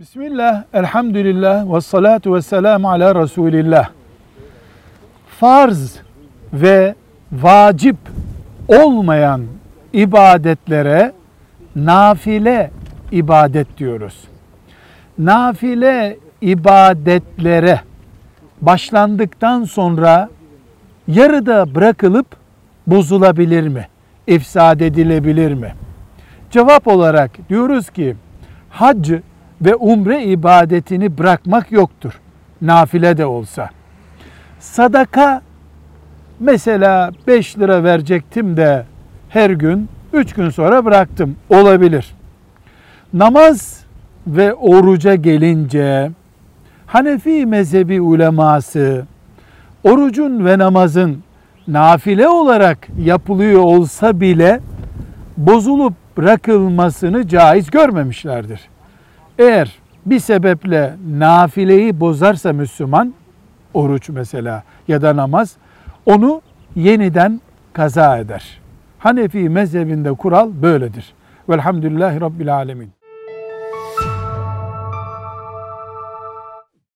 Bismillah, elhamdülillah, ve salatu ve selamu ala Resulillah. Farz ve vacip olmayan ibadetlere nafile ibadet diyoruz. Nafile ibadetlere başlandıktan sonra yarıda bırakılıp bozulabilir mi? İfsad edilebilir mi? Cevap olarak diyoruz ki hac ve umre ibadetini bırakmak yoktur. Nafile de olsa. Sadaka mesela 5 lira verecektim de her gün 3 gün sonra bıraktım. Olabilir. Namaz ve oruca gelince Hanefi mezhebi uleması orucun ve namazın nafile olarak yapılıyor olsa bile bozulup bırakılmasını caiz görmemişlerdir. Eğer bir sebeple nafileyi bozarsa Müslüman, oruç mesela ya da namaz, onu yeniden kaza eder. Hanefi mezhebinde kural böyledir. Velhamdülillahi Rabbil Alemin.